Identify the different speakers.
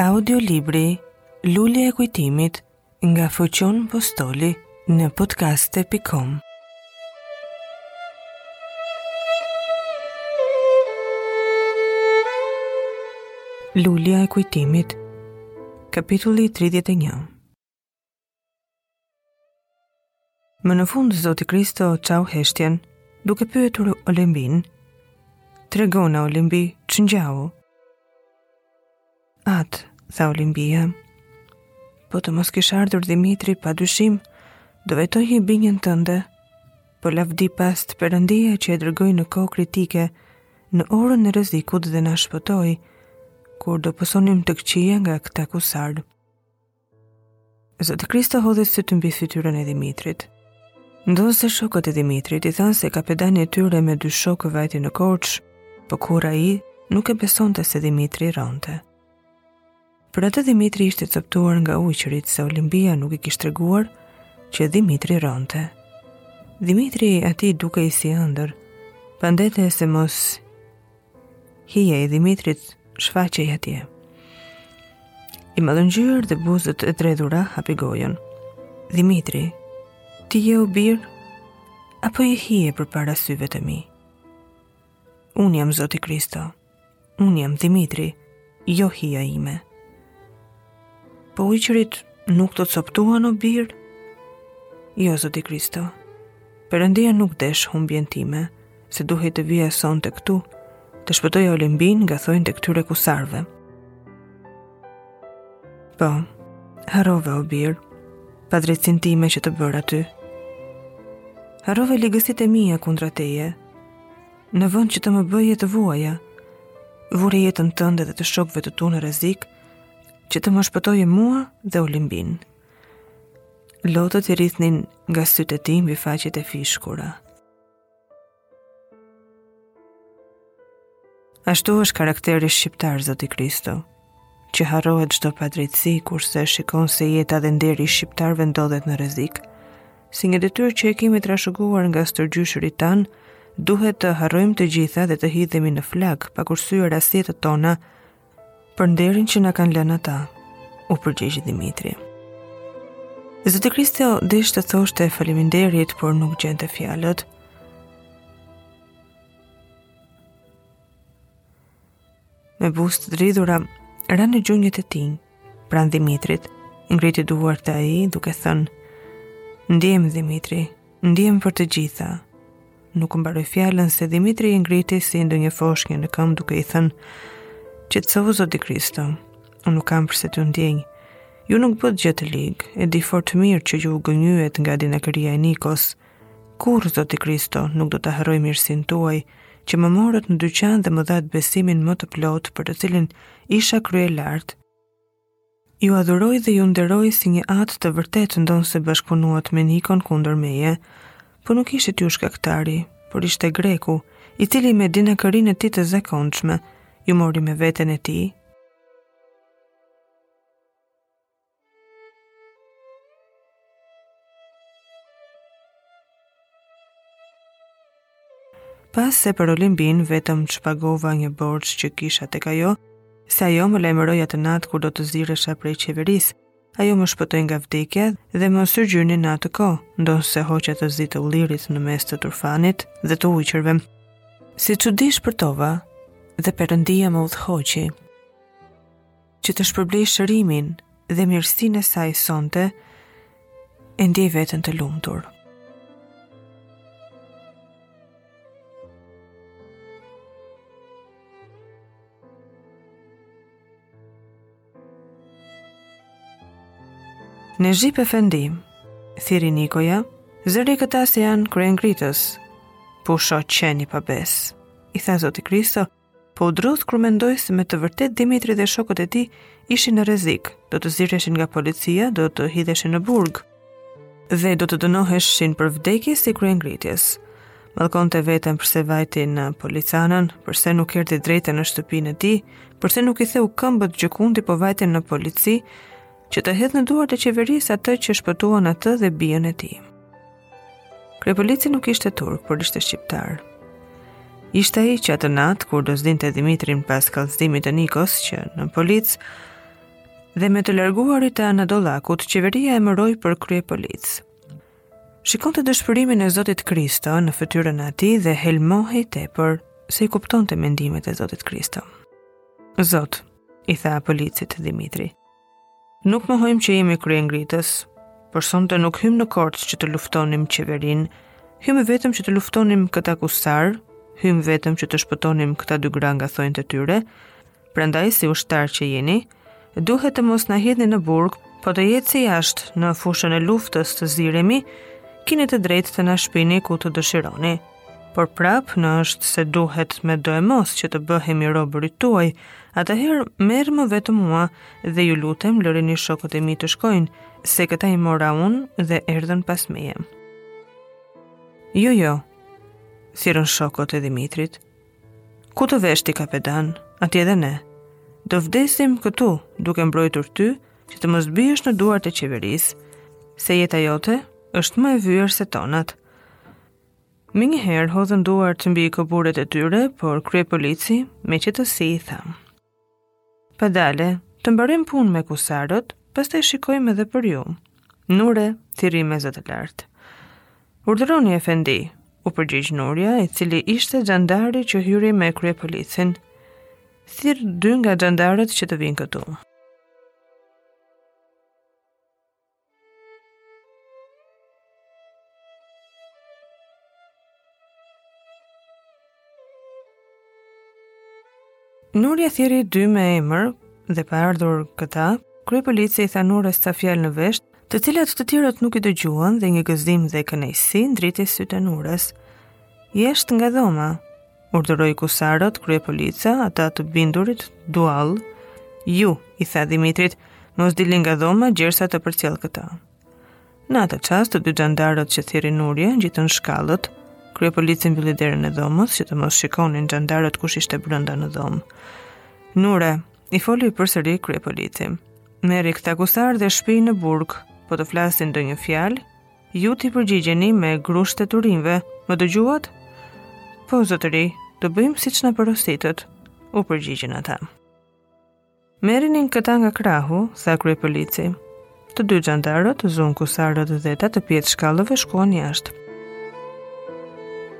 Speaker 1: Audiolibri Lulja e kujtimit nga Foqion Postoli në podcaste.com Lulja e kujtimit Kapitulli 31 Më në fund, Zoti Kristo çau heshtjen, duke pyetur Olimbinë. Tregona Olimbi, ç'ngjau? Atë, tha Olimbia. Po të mos kish ardhur Dhimitri pa dyshim, do vetoje bijën tënde. Po lavdi past perëndia që e dërgoi në kohë kritike, në orën e rrezikut dhe na shpëtoi, kur do pësonim të këqija nga këta kusarë. Zoti Kristo hodhi sytë mbi fytyrën e Dhimitrit. Ndonëse shokët e Dhimitrit i thanë se kapedani e tyre me dy shokë vajti në Korçë, po kurrë ai nuk e besonte se Dhimitri rronte. Për atë Dhimitri ishte copëtuar nga ujqërit se Olimbia nuk i kish treguar që Dhimitri rronte. Dhimitri atij i dukej si ëndërr, pandehte se mos Hija e Dhimitrit shfaqej atje. I mallëngjyer me buzët e dredhura hapi gojën. Dhimitri, ti je o bir apo je hije përpara syve të mi? Unë jam Zoti Kristo. Unë jam Dhimitri, jo hija ime. Po ujqërit nuk të copëtuan o bir? Jo, zoti Kristo, perëndia nuk desh humbjen time, se duhej të vija sonte këtu, të shpëtoja Olimbinë nga thonjtë e këtyre kusarve. Po, harrove o bir, padrejtësinë time që të bëra ty. Harrove ligësitë e mia kundra teje, në vënd që të më bëje të vuaja, vure jetën tënde dhe të shokve të tu në rrezik, që të më shpëtoje mua dhe Olimbinë. Lotët i rridhnin nga sytë e tij mbi faqet e fishkura. Ashtu është karakteri shqiptar Zoti Kristo, që harrohet çdo padrejtësi kur se shikon se jeta dhe nderi i shqiptarëve ndodhet në rrezik. Si një detyrë që e kemi trashëguar nga stërgjyshërit tanë, duhet të harrojmë të gjitha dhe të hidhemi në flakë pa kursyer as jetët tona Për nderin që na kanë lënë ata, u përgjigj Dimitri. Zoti Kristo desh të thoshte faleminderit, por nuk gjente fjalët. Me buzë të dridhura, ra në gjunjët e tij, pranë Dimitrit, ngriti duart te ai duke thënë: "Ndjemë Dimitri, Ndjemë për të gjitha. Nuk mbaroi fjalën se Dimitri e ngriti si ndonjë foshnjë në këmbë duke i thënë qetësohu zoti Kristo. Unë nuk kam përse t'ju ndjej. Ju nuk bëtë gjë të ligë, e di fort mirë që ju u gënjyet nga dinakëria e Nikos. Kurrë, zoti Kristo, nuk do ta harroj mirësinë tuaj, që më morët në dyqan dhe më dhatë besimin më të plotë për të cilin isha kryelartë, Ju adhuroj dhe ju nderoj si një atë të vërtetë ndonëse bashkëpunuat me Nikon kundër meje. Po nuk ishit ju shkaktari, por ishte greku, i cili me dinakërinë e tij të zakonshme, ju mori me veten e tij. Pa sa për Olimbinë vetëm ç'pagova një borxh që kisha tek ajo, se ajo më lajmëroi atë natë kur do të ziresha prej qeverisë, ajo më shpëtoi nga vdekja dhe nga syrgjyni në atë kohë, ndonëse hoqa të zitë e ullirit në mes të tufanit dhe të ujqërve. Siç e di shpëtova dhe perëndia më udhëhoqi. që të shpërblej shërbimin dhe mirësinë e saj sonte, e ndjej veten të lumtur. Nexhip efendi, thirri Nikoja, zëri këta se janë kryengritës, pusho qen i pabesë, i tha zoti Kristo, Po u drodh kur mendoi se me të vërtetë Dimitri dhe shokët e tij ishin në rrezik, do të ziheshin nga policia, do të hidheshin në burg dhe do të dënoheshin për vdekje si kryengritës. Mallkonte veten përse vajti në policanën, përse nuk erdi drejt e në shtëpinë e tij, përse nuk i theu këmbët gjëkundi po vajti në polici, që të hedhë në duart e qeverisë ata që shpëtuan atë dhe bijën e tij. Kryepolici nuk ishte turk, por ishte shqiptar. Ishte ai që atë natë kur do zinte Dimitrin pas kallëzimit të Nikos qe një polic dhe me të larguarit të Anadollakut, qeveria e emëroi për kryepolic. Shikonte dëshpërimin e Zotit Kristo në fytyrën e tij dhe helmohej tepër se i kuptonte mendimet e Zotit Kristo. Zot, i tha policit Dimitri, Nuk mohojmë që jemi kryengritës, por sonte nuk hymë në Korçë që të luftonim qeverinë, hymë vetëm që të luftonim këta kusarë, hymë vetëm që të shpëtonim këta dy gra nga thonjtë e tyre, prandaj si ushtar që jeni, duhet të mos na hidhni në burg, po të jetë si jashtë në fushën e luftës të ziremi, kini të drejtë të na shpini ku të dëshironi. por prapë në është se duhet medoemos që të bëhemi robërit tuaj, atëherë merrmë vetëm mua dhe ju lutem lërini shokët e mi të shkojnë, se këta i mora unë dhe erdhën pas meje. Jo, jo, thirrën shokët e Dhimitrit, ku të vesh ti kapedan, atje edhe ne, do vdesim këtu duke mbrojtur ty që të mos biesh në duart e qeverisë, se jeta jote është më e vyer se tonat. Menjëherë hodhën duartë mbi koburet e tyre, por kryepolici me qetësi i tha. Pa dale, të mbarojmë punë me kusarët, pastaj shikojmë edhe për ju. Nure, thirri me zë të lartë. Urdhëroni efendi, u përgjigj Nurja, i cili ishte xhandari që hyri me kryepolicin. Thirr dy nga xhandarët që të vijnë këtu. Nurja thirri dy me emër dhe pa ardhur këta, kryepolici i tha Nures ca fjalë në vesh, të cilat të tjerët nuk i dëgjuan dhe një gëzim dhe kënaqësi ndriti sytë e Nures. Jashtë nga dhoma, urdhëroi kusarët, kryepolici, ata të bindur, duall. Ju, i tha Dhimitrit, mos dilni nga dhoma gjersa të përcjell këta. Në atë çast, të dy xhandarët që thirri Nurja, ngjitën shkallët, kryepolici mbylli derën e dhomës që të mos shikonin xhandarët kush ishte brenda në dhomë. Nure, i foli përsëri kryepolici. Merri këta kusarë dhe shpjeri në burg, po të flasin ndonjë fjalë, Ju t'i përgjigjeni me grushte turinjve. Më dëgjuat? Po, zotëri, do bëjmë siç na porositët, u përgjigjën ata. Merrini këta nga krahu, tha kryepolici. Të dy xhandarët, zunë kusarët dhe tatëpjetë shkallëve shkuan jashtë.